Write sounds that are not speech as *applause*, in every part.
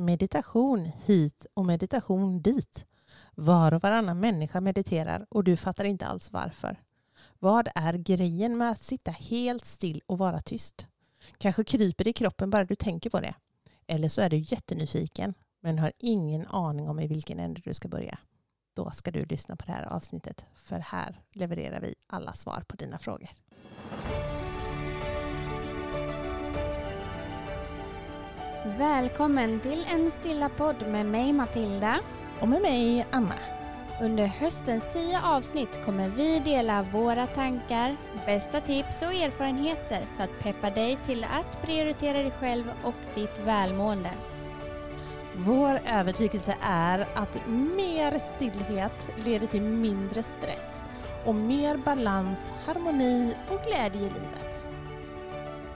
Meditation hit och meditation dit. Var och varannan människa mediterar och du fattar inte alls varför. Vad är grejen med att sitta helt still och vara tyst? Kanske kryper det i kroppen bara du tänker på det. Eller så är du jättenyfiken men har ingen aning om i vilken ände du ska börja. Då ska du lyssna på det här avsnittet för här levererar vi alla svar på dina frågor. Välkommen till en stilla podd med mig Matilda. Och med mig Anna. Under höstens tio avsnitt kommer vi dela våra tankar, bästa tips och erfarenheter för att peppa dig till att prioritera dig själv och ditt välmående. Vår övertygelse är att mer stillhet leder till mindre stress och mer balans, harmoni och glädje i livet.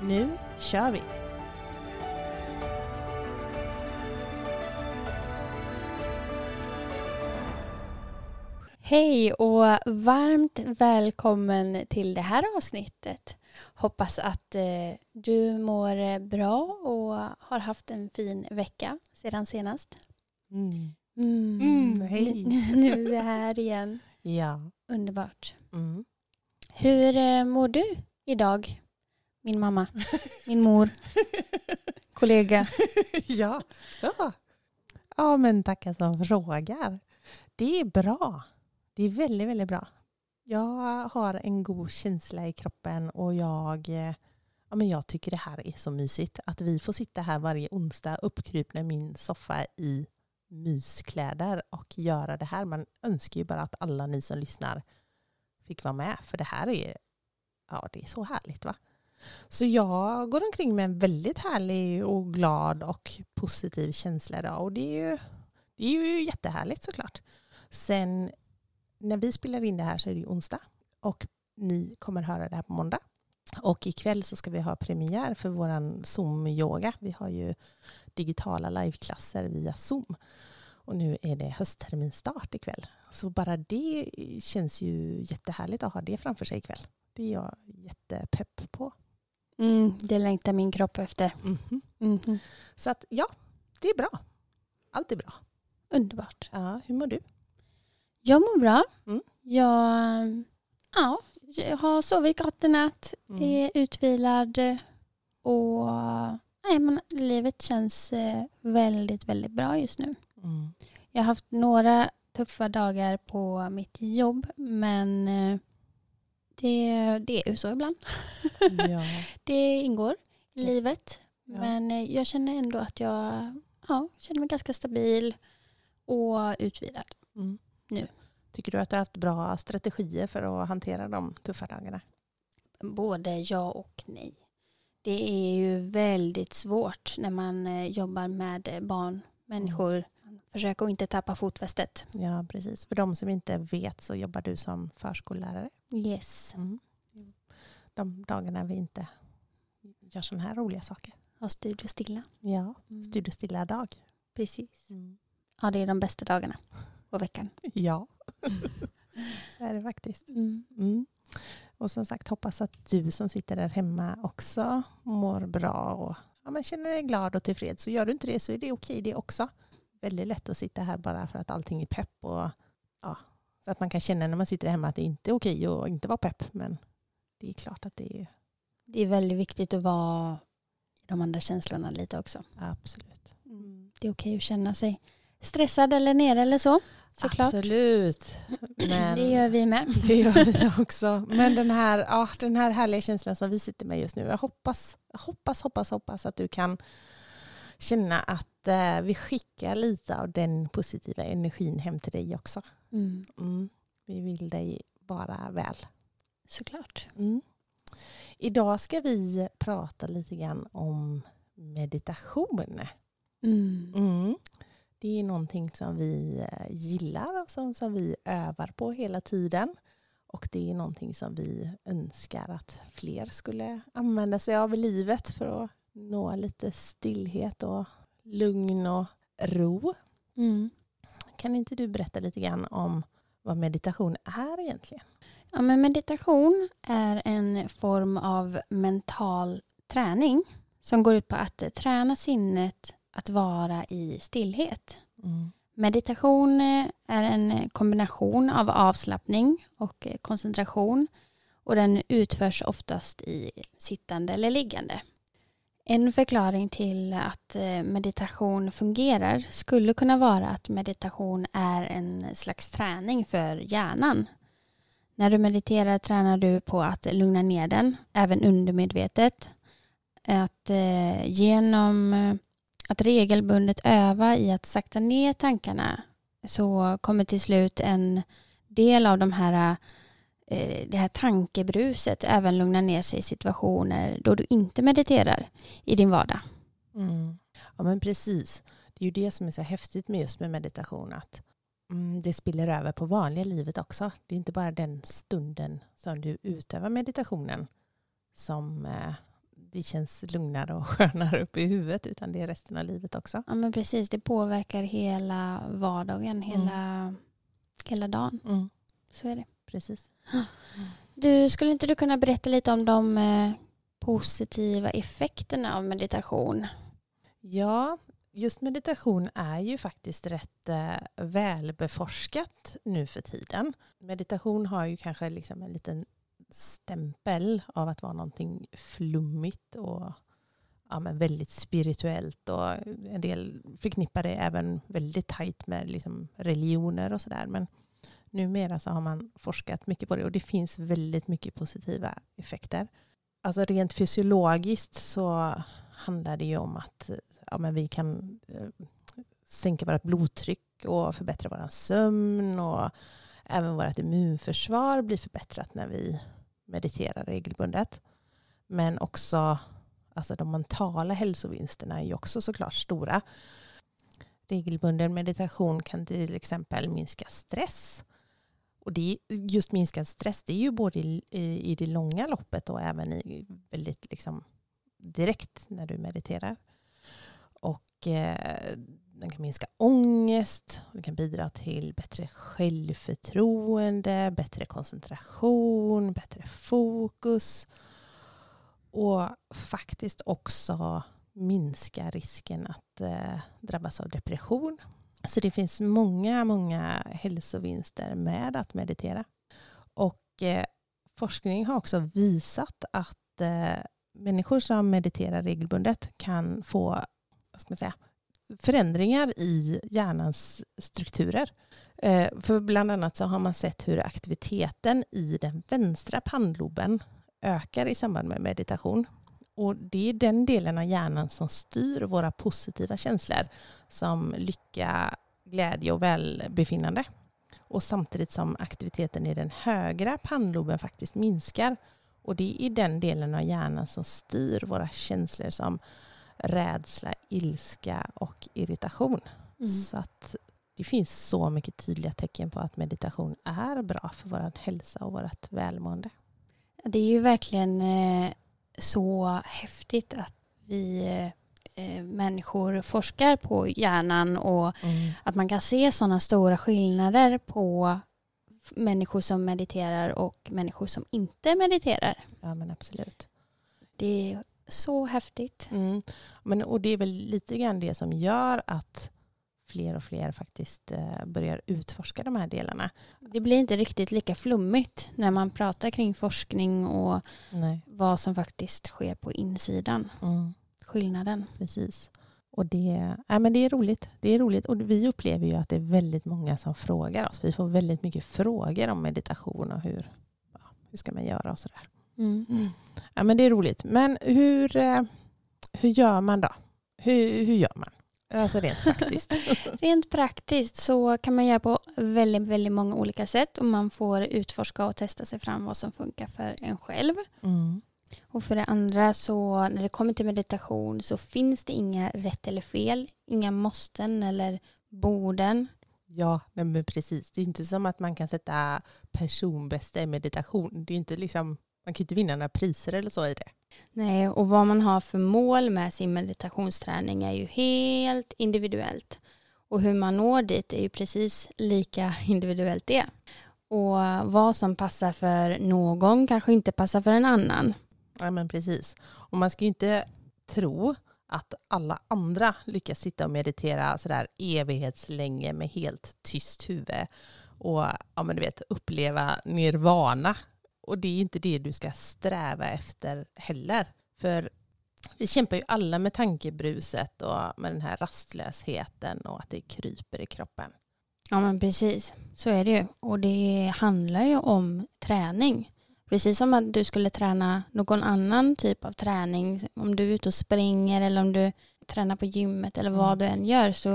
Nu kör vi! Hej och varmt välkommen till det här avsnittet. Hoppas att eh, du mår bra och har haft en fin vecka sedan senast. Mm. Mm. Mm, hej. *laughs* nu är vi här igen. Ja. Underbart. Mm. Hur eh, mår du idag? Min mamma, min mor, *laughs* kollega. ja. ja. Ja, men tacka som frågar. Det är bra. Det är väldigt, väldigt bra. Jag har en god känsla i kroppen och jag, eh, ja, men jag tycker det här är så mysigt. Att vi får sitta här varje onsdag uppkrypna i min soffa i myskläder och göra det här. Man önskar ju bara att alla ni som lyssnar fick vara med. För det här är, ja, det är så härligt. va? Så jag går omkring med en väldigt härlig och glad och positiv känsla idag. Och det är ju, det är ju jättehärligt såklart. Sen när vi spelar in det här så är det ju onsdag och ni kommer höra det här på måndag. Och ikväll så ska vi ha premiär för våran Zoom-yoga. Vi har ju digitala liveklasser via Zoom. Och nu är det höstterminstart ikväll. Så bara det känns ju jättehärligt att ha det framför sig ikväll. Det är jag jättepepp på. Mm, det längtar min kropp efter. Mhm. Mhm. Så att ja, det är bra. Allt är bra. Underbart. Ja, hur mår du? Jag mår bra. Mm. Jag, ja, jag har sovit gott i natt, Mm. är utvilad och nej, men livet känns eh, väldigt, väldigt bra just nu. Mm. Jag har haft några tuffa dagar på mitt jobb men eh, det, det är ju så ibland. *laughs* Ja. Det ingår i livet. Ja. Men eh, jag känner ändå att jag ja, känner mig ganska stabil och utvilad. Mm. Nu. Tycker du att du har haft bra strategier för att hantera de tuffa dagarna? Både ja och nej. Det är ju väldigt svårt när man eh, jobbar med eh, barn, människor. Försök att inte tappa fotfästet. Ja, precis. För de som inte vet så jobbar du som förskollärare. Yes. Mm. De dagarna vi inte gör sådana här roliga saker. Ha studio stilla. Ja, Mm. studiestilla dag. Precis. Ja, det är de bästa dagarna på veckan. Ja, *laughs* så är det faktiskt. Mm. Mm. Och som sagt, hoppas att du som sitter där hemma också mår bra och ja, men känner dig glad och tillfreds. Så gör du inte det så är det okej det också. Väldigt lätt att sitta här bara för att allting är pepp. Och, ja, så att man kan känna när man sitter hemma att det inte är okej att inte vara pepp. Men det är klart att det är Det är väldigt viktigt att vara i de andra känslorna lite också. absolut. Mm. Det är okej att känna sig stressad eller nere eller så. Såklart. Absolut. *clears throat* Men... *laughs* Det gör vi med. Det gör det också. Men den här, ja, den här härliga känslan som vi sitter med just nu. Jag hoppas, hoppas, hoppas, hoppas att du kan känna att eh, vi skickar lite av den positiva energin hem till dig också. Mm. Mm. Vi vill dig bara väl. Såklart. Mm. Idag ska vi prata lite grann om meditation. Mm. Mm. Det är någonting som vi eh, gillar och som, som vi övar på hela tiden. Och det är någonting som vi önskar att fler skulle använda sig av i livet för att nå lite stillhet och lugn och ro. Mm. Kan inte du berätta lite grann om vad meditation är egentligen? Ja, men meditation är en form av mental träning som går ut på att träna sinnet att vara i stillhet. Mm. Meditation eh, är en kombination av avslappning och eh, koncentration och den utförs oftast i sittande eller liggande. En förklaring till att eh, meditation fungerar skulle kunna vara att meditation är en slags träning för hjärnan. När du mediterar tränar du på att lugna ner den, även undermedvetet. Att genom att regelbundet öva i att sakta ner tankarna så kommer till slut en del av de här, eh, det här tankebruset även lugna ner sig i situationer då du inte mediterar i din vardag. Mm. Ja men precis. Det är ju det som är så häftigt med just med meditation. Att mm, det spiller över på vanliga livet också. Det är inte bara den stunden som du utövar meditationen som eh, det känns lugnare och *laughs* skönare uppe i huvudet utan det är resten av livet också. Ja men precis, det påverkar hela vardagen, hela, hela dagen. Mm. Så är det. Precis. *gasps* Du, skulle inte du kunna berätta lite om de eh, positiva effekterna av meditation? Ja, just meditation är ju faktiskt rätt eh, välbeforskat nu för tiden. Meditation har ju kanske liksom en liten stämpel av att vara någonting flummigt och ja, men väldigt spirituellt och en del förknippar det även väldigt tajt med liksom religioner och sådär. Men numera så har man forskat mycket på det och det finns väldigt mycket positiva effekter. Alltså rent fysiologiskt så handlar det ju om att ja, men vi kan eh, sänka vårt blodtryck och förbättra vår sömn och även vårt immunförsvar blir förbättrat när vi mediterar regelbundet. Men också alltså de mentala hälsovinsterna är ju också såklart stora. Regelbunden meditation kan till exempel minska stress. Och det, just minskad stress det är ju både i, i det långa loppet och även i väldigt liksom direkt när du mediterar. Och eh, den kan minska ångest, och den kan bidra till bättre självförtroende, bättre koncentration, bättre fokus och faktiskt också minska risken att eh, drabbas av depression. Så det finns många, många hälsovinster med att meditera. Och eh, forskning har också visat att eh, människor som mediterar regelbundet kan få vad ska man säga, förändringar i hjärnans strukturer. Eh, för bland annat så har man sett hur aktiviteten i den vänstra pannloben ökar i samband med meditation. Och det är den delen av hjärnan som styr våra positiva känslor som lycka, glädje och välbefinnande. Och samtidigt som aktiviteten i den högra pannloben faktiskt minskar. Och det är den delen av hjärnan som styr våra känslor som rädsla, ilska och irritation. Mm. Så att det finns så mycket tydliga tecken på att meditation är bra för vår hälsa och vårt välmående. Det är ju verkligen eh, så häftigt att vi eh, människor forskar på hjärnan och mm. att man kan se sådana stora skillnader på människor som mediterar och människor som inte mediterar. Ja men absolut. Det så häftigt. Mm. Men, och det är väl lite grann det som gör att fler och fler faktiskt eh, börjar utforska de här delarna. Det blir inte riktigt lika flummigt när man pratar kring forskning och Nej. vad som faktiskt sker på insidan. Mm. Skillnaden. Precis. Och det, ja, men det är roligt. Det är roligt. Och vi upplever ju att det är väldigt många som frågar oss. Vi får väldigt mycket frågor om meditation och hur, ja, hur ska man göra och sådär. Mm. Mm. Ja, men det är roligt. Men hur, eh, hur gör man då? Hur, hur gör man? Alltså rent *laughs* praktiskt. rent praktiskt så kan man göra på väldigt, väldigt många olika sätt och man får utforska och testa sig fram vad som funkar för en själv. Mm. Och för det andra så när det kommer till meditation så finns det inga rätt eller fel, inga måsten eller borden. Ja, men precis. Det är inte som att man kan sätta personbästa i meditation. Det är inte liksom man kan inte vinna några priser eller så i det. Nej, och vad man har för mål med sin meditationsträning är ju helt individuellt. Och hur man når dit är ju precis lika individuellt det. Och vad som passar för någon kanske inte passar för en annan. Ja men precis. Och man ska ju inte tro att alla andra lyckas sitta och meditera sådär evighetslänge med helt tyst huvud och ja, men du vet, uppleva nirvana. Och det är inte det du ska sträva efter heller. För vi kämpar ju alla med tankebruset och med den här rastlösheten och att det kryper i kroppen. Ja men precis, så är det ju. Och det handlar ju om träning. Precis som att du skulle träna någon annan typ av träning. Om du är ute och springer eller om du tränar på gymmet eller vad Mm. du än gör så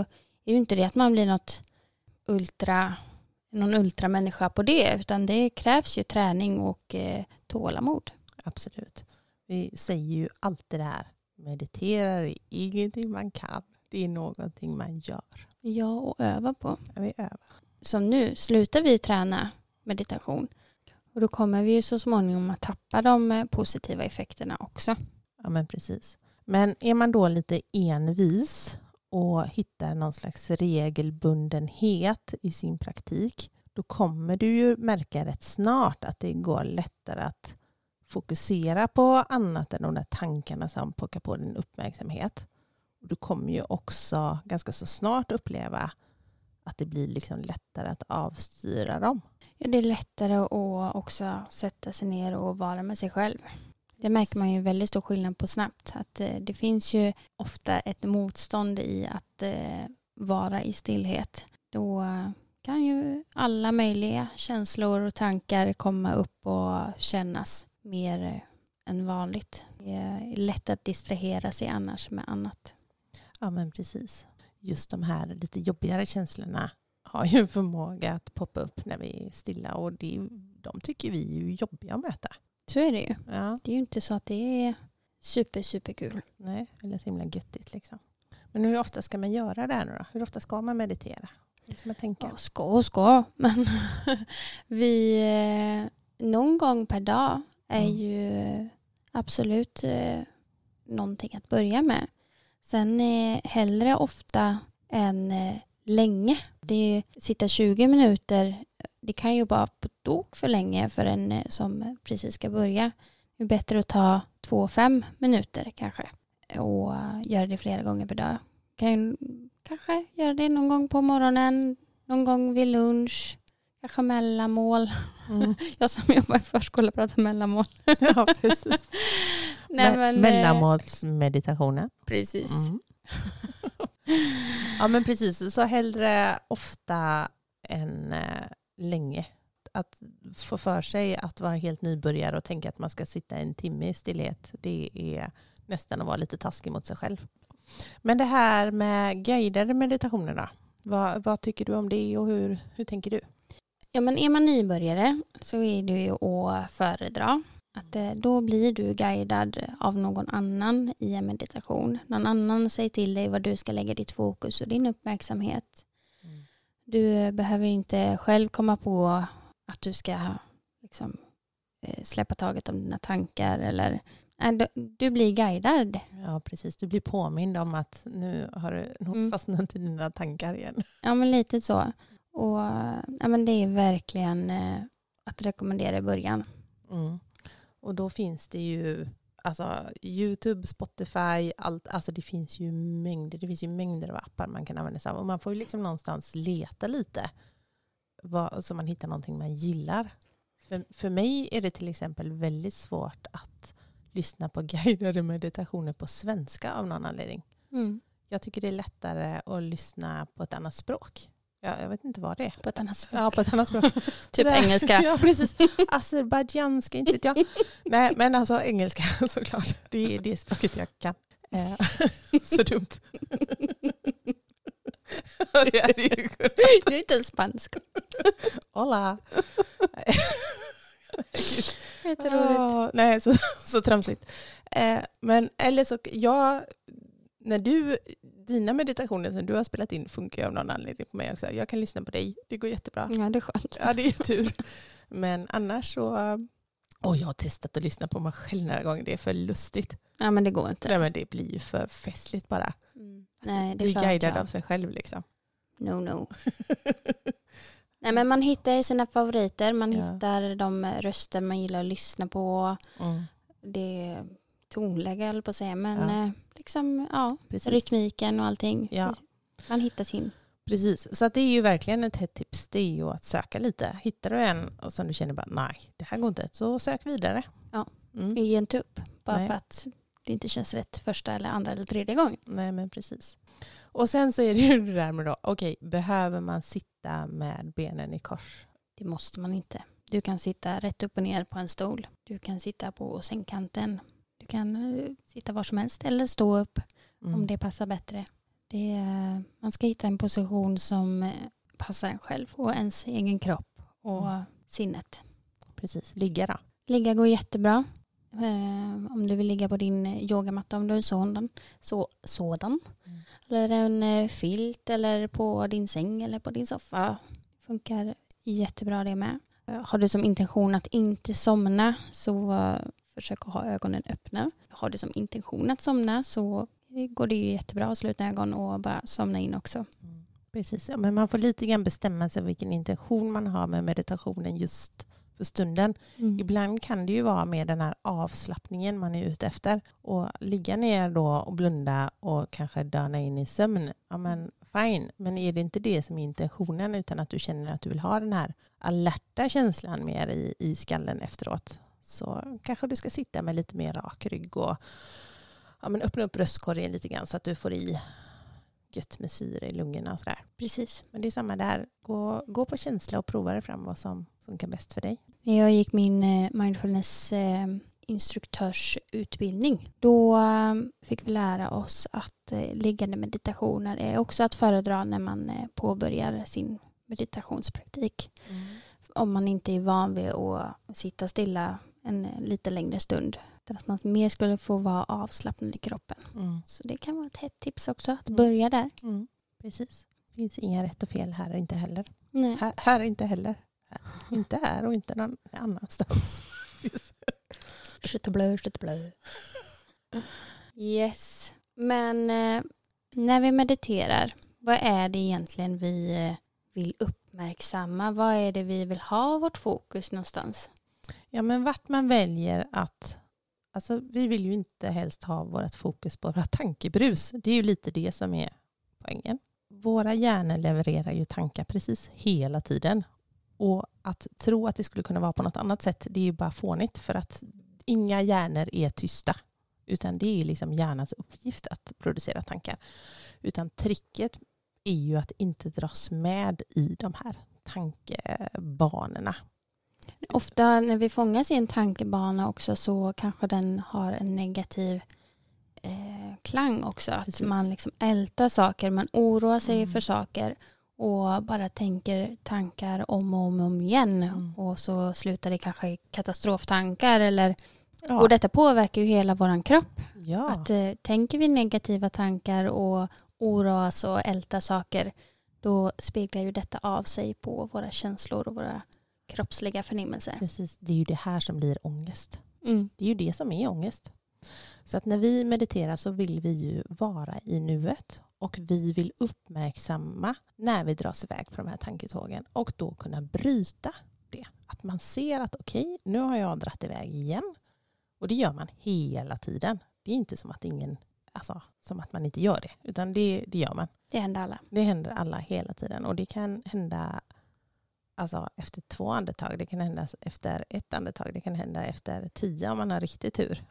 är ju inte det att man blir något ultra, någon ultramänniska på det utan det krävs ju träning och eh, tålamod. Absolut. Vi säger ju alltid det här. Meditera är ingenting man kan. Det är någonting man gör. Ja, och öva på. Vi övar. Som nu, slutar vi träna meditation och då kommer vi ju så småningom att tappa de eh, positiva effekterna också. Ja men precis. Men är man då lite envis och hittar någon slags regelbundenhet i sin praktik då kommer du ju märka rätt snart att det går lättare att fokusera på annat än de där tankarna som pockar på din uppmärksamhet. Du kommer ju också ganska så snart uppleva att det blir liksom lättare att avstyra dem. Ja, det är lättare att också sätta sig ner och vara med sig själv. Det märker man ju väldigt stor skillnad på snabbt. Att eh, det finns ju ofta ett motstånd i att eh, vara i stillhet. Då kan ju alla möjliga känslor och tankar komma upp och kännas mer eh, än vanligt. Det är lätt att distrahera sig annars med annat. Ja men precis. Just de här lite jobbigare känslorna har ju en förmåga att poppa upp när vi är stilla och det, de tycker vi är jobbiga att möta. Så är det ju. Ja, Det är ju inte så att det är super, super kul. nej, eller så himla göttigt liksom. Men hur ofta ska man göra det här nu då? Hur ofta ska man meditera? Ska man tänka? Ja, ska och ska, men *laughs* vi, eh, någon gång per dag är Mm. ju absolut eh, någonting att börja med. Sen eh, hellre ofta än eh, länge. Det är ju, sitta 20 minuter, det kan ju vara på tok för länge för en eh, som precis ska börja. Det är bättre att ta 2-5 minuter kanske och eh, göra det flera gånger per dag. Kan kanske göra det någon gång på morgonen, någon gång vid lunch, kanske mellanmål. Mm. *laughs* Jag som jobbar i förskola pratar mellanmål. *laughs* ja, precis. *laughs* Nej, Me- men, eh, Mellanmålsmeditationen. Precis. Mm. ja men precis, så hellre ofta än länge. Att få för sig att vara helt nybörjare och tänka att man ska sitta en timme i stillhet, det är nästan att vara lite taskig mot sig själv. Men det här med guidade meditationer då? Vad, vad tycker du om det och hur, hur tänker du? Ja, men är man nybörjare så är det ju att föredra. Att eh, då blir du guidad av någon annan i en meditation. Någon annan säger till dig vad du ska lägga ditt fokus och din uppmärksamhet. Du eh, behöver inte själv komma på att du ska liksom, eh, släppa taget om dina tankar eller du, du blir guidad. Ja precis, du blir påmind om att nu har du nog Mm. fastnat i dina tankar igen. Ja, men lite så. Och ja, men det är verkligen eh, att rekommendera i början. Mm. Och då finns det ju alltså, Youtube, Spotify, allt, alltså det finns ju mängder, det finns ju mängder av appar man kan använda sig av. Och man får ju liksom någonstans leta lite vad, så man hittar någonting man gillar. För, för mig är det till exempel väldigt svårt att lyssna på guidade meditationer på svenska av någon anledning. Mm. Jag tycker det är lättare att lyssna på ett annat språk. Jag, jag vet inte vad det är. På ett annat språk. Ja, på ett annat språk. *laughs* typ Sådär. engelska. *laughs* Ja, precis. Azerbajdzjanska, inte vet jag. *laughs* Nej, men alltså engelska såklart. Det är det språket jag kan. Eh, Så dumt. Ja, det är det ju. Det är inte spansk. Hola. Jätteroligt. Åh, nej, så, så tramsigt. Eh, men eller så, jag, när du, dina meditationer som du har spelat in funkar ju av någon anledning på mig också. Jag kan lyssna på dig, det går jättebra. Ja, det är skönt. Ja, det är ju tur. Men annars så... Och jag har testat att lyssna på mig själv några gånger. Det är för lustigt. Ja, men det går inte. Nej, men det blir ju för festligt bara. Mm. Nej, det Bli är klart. guidad Ja. av sig själv liksom. No, no. *laughs* Nej, men man hittar sina favoriter. Man Ja. hittar de röster man gillar att lyssna på. Mm. Det tonläge höll på att säga, men Ja. eh, liksom ja, Precis. rytmiken och allting. Ja. Man hittar sin. Precis, så att det är ju verkligen ett hett tips. Det är ju att söka lite. Hittar du en och som du känner bara nej, det här går inte, så sök vidare. Ja. Mm. Ge inte upp bara Nej. för att det inte känns rätt första eller andra eller tredje gången. Nej men precis. Och sen så är det ju det där med då, okej, behöver man sitta med benen i kors? Det måste man inte. Du kan sitta rätt upp och ner på en stol. Du kan sitta på sängkanten. Du kan eh, sitta var som helst eller stå upp Mm. om det passar bättre. Det är, man ska hitta en position som eh, passar en själv och ens egen kropp och Mm. sinnet. Precis, ligga då. Ligga går jättebra. Eh, om du vill ligga på din eh, yogamatta om du är sådan. Så, sådan. Mm. Eller en eh, filt eller på din säng eller på din soffa. Funkar jättebra det med. Eh, Har du som intention att inte somna så försök att ha ögonen öppna. Har du som intention att somna så går det ju jättebra att sluta ögon och bara somna in också. Precis, ja, men man får lite grann bestämma sig vilken intention man har med meditationen just för stunden. Ibland kan det ju vara med den här avslappningen man är ute efter. Och ligga ner då och blunda och kanske döna in i sömn, ja men fine. Men är det inte det som är intentionen utan att du känner att du vill ha den här alerta känslan mer i, i skallen efteråt så kanske du ska sitta med lite mer rak rygg och ja, men öppna upp bröstkorgen lite grann så att du får i gött med syre i lungorna och sådär. Precis. Men det är samma där. Gå, gå på känsla och prova dig fram vad som funkar bäst för dig. När jag gick min eh, mindfulness eh, instruktörsutbildning då eh, fick vi lära oss att liggande meditationer är också att föredra när man påbörjar sin meditationspraktik. Om man inte är van vid att sitta stilla en lite längre stund. Att man mer skulle få vara avslappnad i kroppen. Mm. Så det kan vara ett hett tips också att Mm. börja där. Mm. Precis. Det finns inga rätt och fel här inte heller. Nej. Här, här inte heller. Inte här och inte någon annanstans. *laughs* Köttblö, köttblö. Yes. Men eh, när vi mediterar, vad är det egentligen vi eh, vill uppmärksamma? Vad är det vi vill ha vårt fokus någonstans? Ja, men vart man väljer att... Alltså, vi vill ju inte helst ha vårt fokus på våra tankebrus. Det är ju lite det som är poängen. Våra hjärnor levererar ju tankar precis hela tiden. Och att tro att det skulle kunna vara på något annat sätt, det är ju bara fånigt. För att inga hjärnor är tysta. Utan det är liksom hjärnans uppgift att producera tankar. Utan tricket är ju att inte dras med i de här tankebanorna. Ofta när vi fångas i en tankebana också så kanske den har en negativ eh, klang också. Att Precis. man liksom ältar saker, man oroar sig Mm. för saker och bara tänker tankar om och om, och om igen. Mm. Och så slutar det kanske i katastroftankar. Eller, Ja. Och detta påverkar ju hela vår kropp. ja. Att eh, tänker vi negativa tankar och oroas och ältar saker då speglar ju detta av sig på våra känslor och våra kroppsliga förnimmelser. Precis, det är ju det här som blir ångest. Mm. Det är ju det som är ångest. Så att när vi mediterar så vill vi ju vara i nuet och vi vill uppmärksamma när vi dras iväg på de här tanketågen och då kunna bryta det. Att man ser att okej, nu har jag dratt iväg igen. Och det gör man hela tiden. Det är inte som att, ingen, alltså, som att man inte gör det, utan det, det gör man. Det händer alla. Det händer alla hela tiden och det kan hända alltså, efter två andetag, det kan hända efter ett andetag, det kan hända efter tio om man har riktigt tur.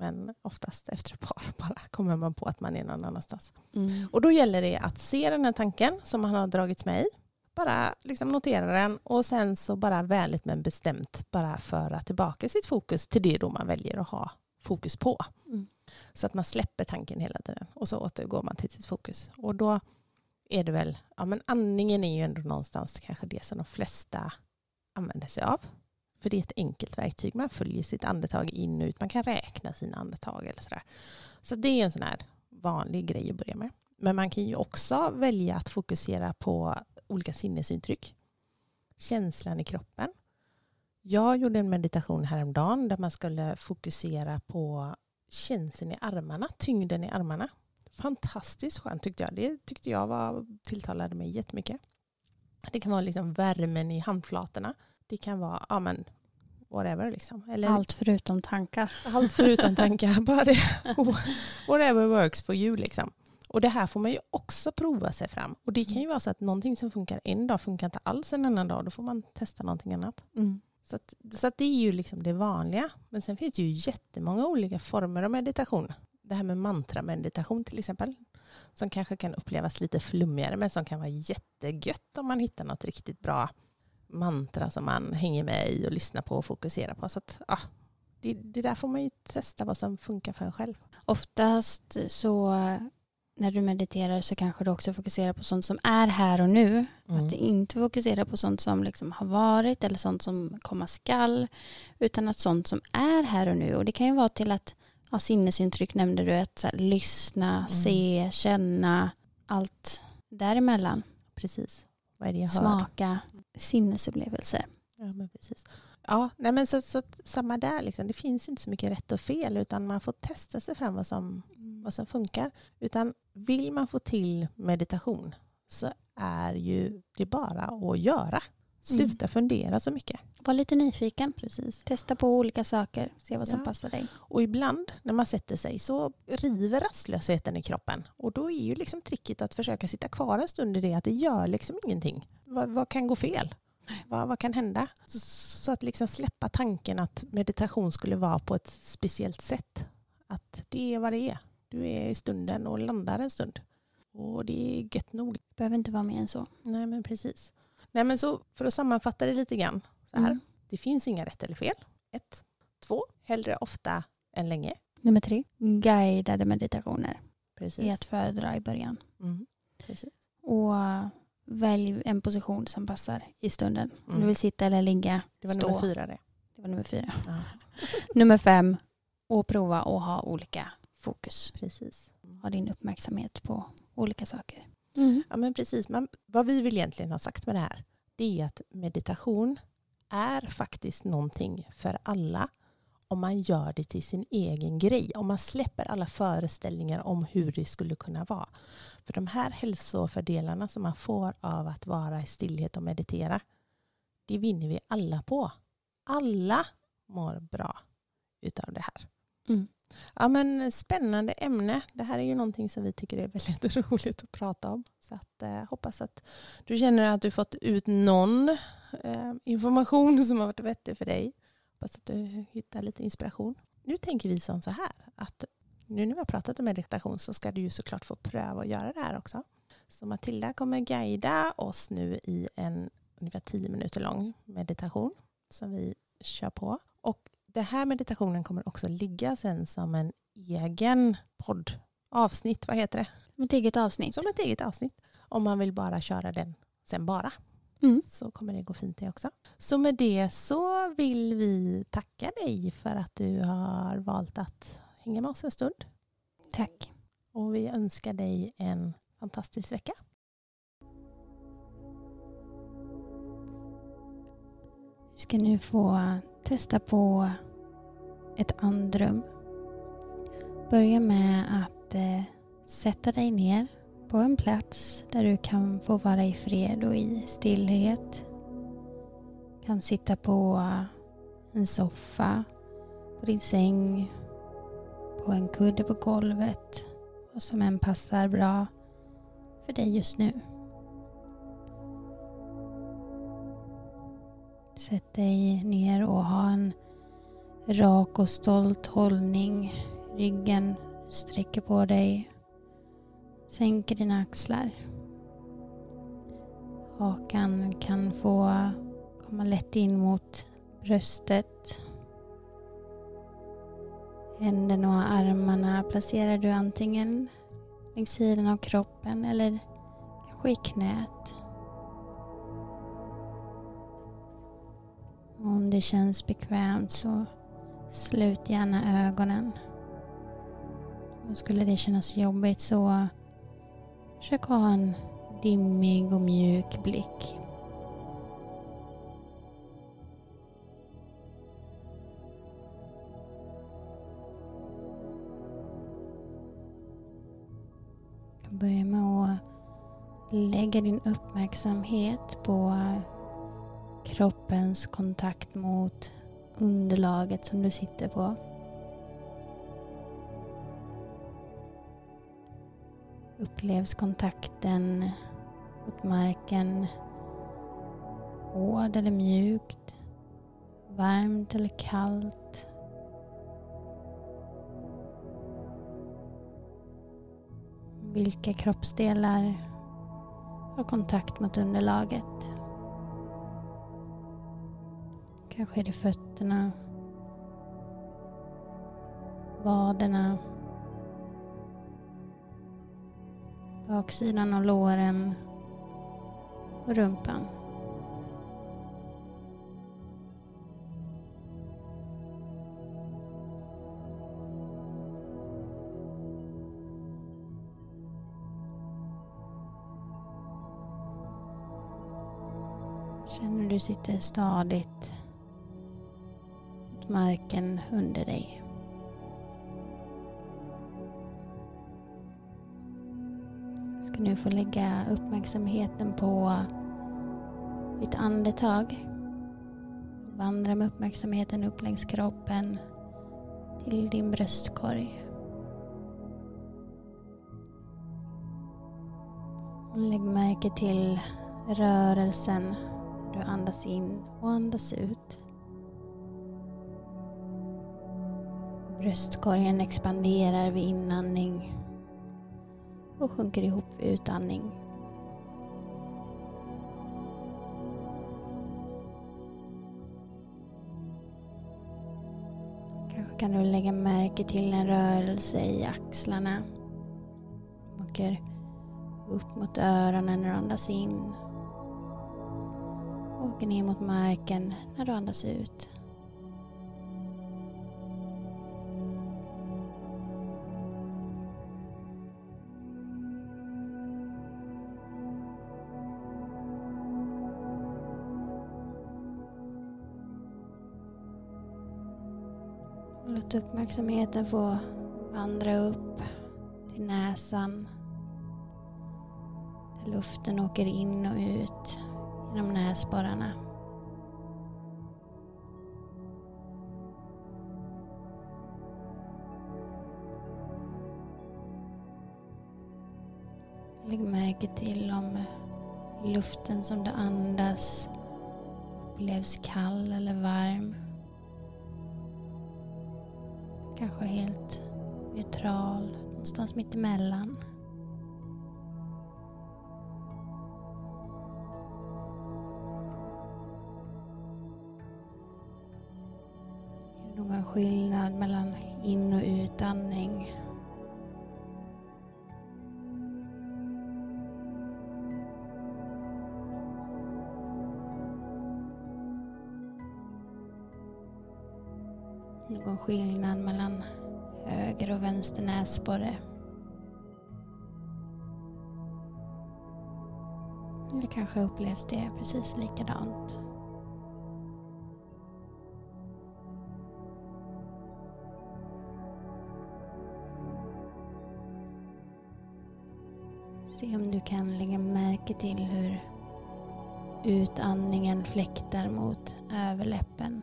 Men oftast efter ett par bara kommer man på att man är någon annanstans. Mm. Och då gäller det att se den här tanken som man har dragits med i, bara liksom notera den och sen så bara vänligt men bestämt bara föra tillbaka sitt fokus till det då man väljer att ha fokus på. Mm. Så att man släpper tanken hela tiden och så återgår man till sitt fokus. Och då är det väl, ja men andningen är ju ändå någonstans kanske det som de flesta använder sig av. För det är ett enkelt verktyg, man följer sitt andetag in och ut, man kan räkna sina andetag eller sådär. Så det är en sån här vanlig grej att börja med. Men man kan ju också välja att fokusera på olika sinnesintryck. Känslan i kroppen. Jag gjorde en meditation häromdagen där man skulle fokusera på känslan i armarna, tyngden i armarna. Fantastiskt skönt tyckte jag. Det tyckte jag var, tilltalade mig jättemycket. Det kan vara liksom värmen i handflatorna. Det kan vara ja, men, whatever. Liksom. Eller Allt förutom tankar. allt förutom *laughs* tankar. Bara det. Whatever works for you. Liksom. Och det här får man ju också prova sig fram. Och det kan ju vara så att någonting som funkar en dag funkar inte alls en annan dag. Då får man testa någonting annat. Så, att, så att det är ju liksom det vanliga. Men sen finns det ju jättemånga olika former av meditation. Det här med mantrameditation till exempel. Som kanske kan upplevas lite flummigare men som kan vara jättegött om man hittar något riktigt bra mantra som man hänger med i och lyssnar på och fokuserar på. Så att, ja, det, det där får man ju testa vad som funkar för en själv. Oftast så när du mediterar så kanske du också fokuserar på sånt som är här och nu. Mm. Att du inte fokuserar på sånt som liksom har varit eller sånt som komma skall. Utan att sånt som är här och nu. Och det kan ju vara till att ja, sinnesintryck nämnde du. Att här, lyssna, Mm. se, känna. Allt däremellan. Precis. Vad är det jag hör? Smaka sinnesupplevelser. Ja, men precis. Ja, nej men så, så samma där. Liksom. Det finns inte så mycket rätt och fel utan man får testa sig fram vad som, vad som funkar. Utan vill man få till meditation så är ju det bara att göra. Sluta fundera så mycket. Var lite nyfiken. Precis. Testa på olika saker. Se vad som Ja. passar dig. Och ibland när man sätter sig så river rastlösheten i kroppen. Och då är ju liksom tricket att försöka sitta kvar en stund i det att det gör liksom ingenting. Vad, vad kan gå fel? Vad, vad kan hända? Så, så att liksom släppa tanken att meditation skulle vara på ett speciellt sätt. Att det är vad det är. Du är i stunden och landar en stund. Och det är gött nog. Behöver inte vara mer än så. Nej men precis. Nej men så för att sammanfatta det lite grann. Så här. Mm. Det finns inga rätt eller fel. Ett. Två. Hellre ofta än länge. Nummer tre. Guidade meditationer. Precis. är att föredra i början. Mm. Precis. Och välj en position som passar i stunden. Om Mm. du vill sitta eller ligga. Det var Stå. nummer fyra det. Det var nummer fyra. Ja. *laughs* Nummer fem. Och prova att ha olika fokus. Precis. Ha din uppmärksamhet på olika saker. Ja men precis. Men vad vi vill egentligen ha sagt med det här det är att meditation är faktiskt någonting för alla om man gör det till sin egen grej. Om man släpper alla föreställningar om hur det skulle kunna vara. För de här hälsofördelarna som man får av att vara i stillhet och meditera det vinner vi alla på. Alla mår bra utav det här. Mm. Ja, men spännande ämne. Det här är ju någonting som vi tycker är väldigt *laughs* roligt att prata om. Så att, eh, hoppas att du känner att du fått ut någon eh, information *laughs* som har varit vettig för dig. Hoppas att du hittar lite inspiration. Nu tänker vi som så här att nu när vi har pratat om meditation så ska du ju såklart få pröva att göra det här också. Så Matilda kommer guida oss nu i en ungefär tio minuter lång meditation som vi kör på. Och den här meditationen kommer också ligga sen som en egen podd. Avsnitt, vad heter det? Som ett eget avsnitt. Som ett eget avsnitt. Om man vill bara köra den sen bara. Mm. Så kommer det gå fint det också. Så med det så vill vi tacka dig för att du har valt att hänga med oss en stund. Tack. Och vi önskar dig en fantastisk vecka. Du ska nu få testa på ett andrum. Börja med att eh, sätta dig ner på en plats där du kan få vara i fred och i stillhet. Du kan sitta på en soffa, på din säng, på en kudde på golvet. Vad som än passar bra för dig just nu. Sätt dig ner och ha en rak och stolt hållning. Ryggen sträcker på dig. Sänker dina axlar. Hakan kan få komma lätt in mot bröstet. Händerna och armarna placerar du antingen längs sidan av kroppen eller kanske i knät. Om det känns bekvämt så slut gärna ögonen. Och skulle det kännas jobbigt så försök ha en dimmig och mjuk blick. Börja med att lägga din uppmärksamhet på kroppens kontakt mot underlaget som du sitter på. Upplevs kontakten mot marken hård eller mjukt? Varmt eller kallt? Vilka kroppsdelar har kontakt mot underlaget? Kanske är det fötterna, vaderna, baksidan av låren och rumpan. Känner du sitter stadigt mot marken under dig. Nu få lägga uppmärksamheten på ditt andetag. Vandra med uppmärksamheten upp längs kroppen till din bröstkorg. Lägg märke till rörelsen du andas in och andas ut. Bröstkorgen expanderar vid inandning och sjunker ihop vid utandning. Kanske kan du lägga märke till en rörelse i axlarna. Åker upp mot öronen när du andas in åker ner mot marken när du andas ut. Låt uppmärksamheten få vandra upp till näsan. Där luften åker in och ut genom näsborrarna. Lägg märke till om luften som du andas upplevs kall eller varm. Kanske helt neutral, någonstans mitt emellan. någon skillnad mellan in och utandning. Skillnad mellan höger och vänster näsborre. Eller kanske upplevs det precis likadant. Se om du kan lägga märke till hur utandningen fläktar mot överläppen.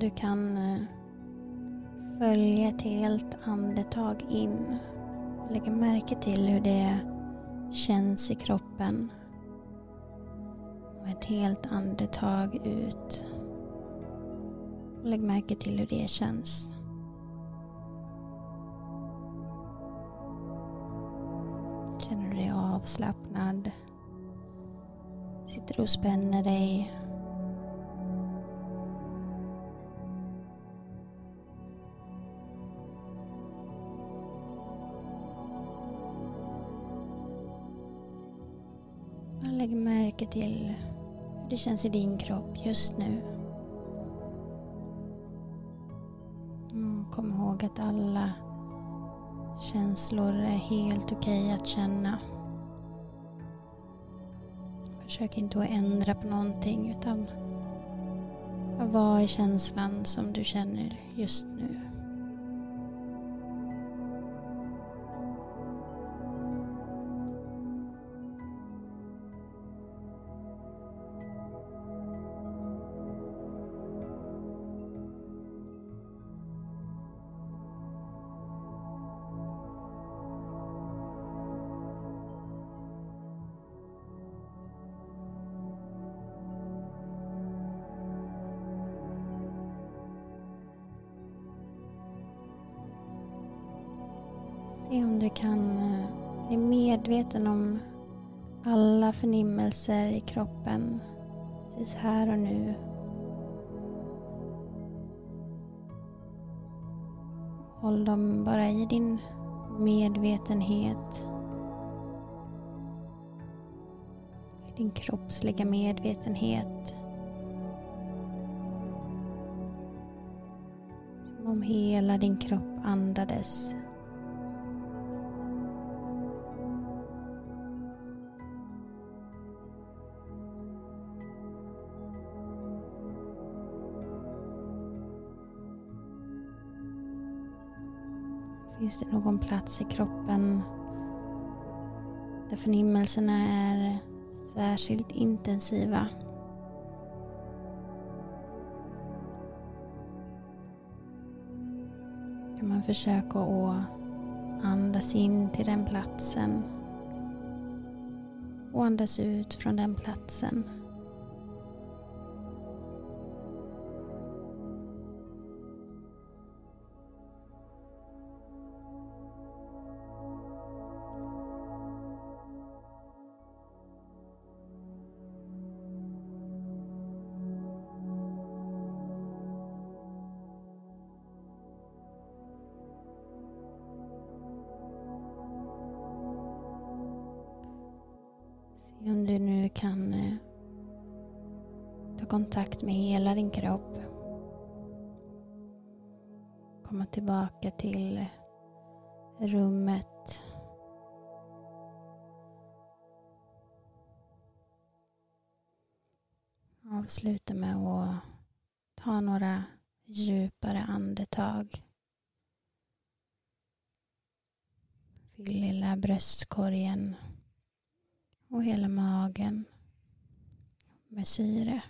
Du kan eh, följa ett helt andetag in. Lägg märke till hur det känns i kroppen. Och ett helt andetag ut. Lägg märke till hur det känns. Känner du dig avslappnad? Sitter du och spänner dig? Till hur det känns i din kropp just nu. Mm, kom ihåg att alla känslor är helt okej okay att känna. Försök inte att ändra på någonting utan vad är känslan som du känner just nu? Se om du kan eh, bli medveten om alla förnimmelser i kroppen precis här och nu. Håll dem bara i din medvetenhet. Din kroppsliga medvetenhet. Som om hela din kropp andades Finns det någon plats i kroppen där förnimmelserna är särskilt intensiva? Kan man försöka att andas in till den platsen och andas ut från den platsen. Din kropp. Komma tillbaka till rummet. Avsluta med att ta några djupare andetag. Fyll lilla bröstkorgen och hela magen med syre.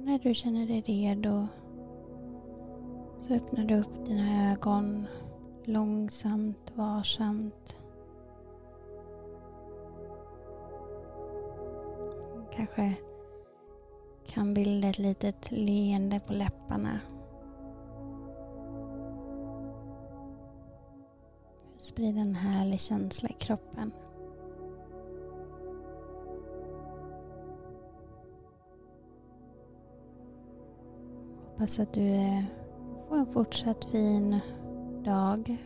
Och när du känner dig redo så öppnar du upp dina ögon långsamt, varsamt. Kanske kan bilda ett litet leende på läpparna. Sprid en härlig känsla i kroppen. Hoppas att du eh, får en fortsatt fin dag.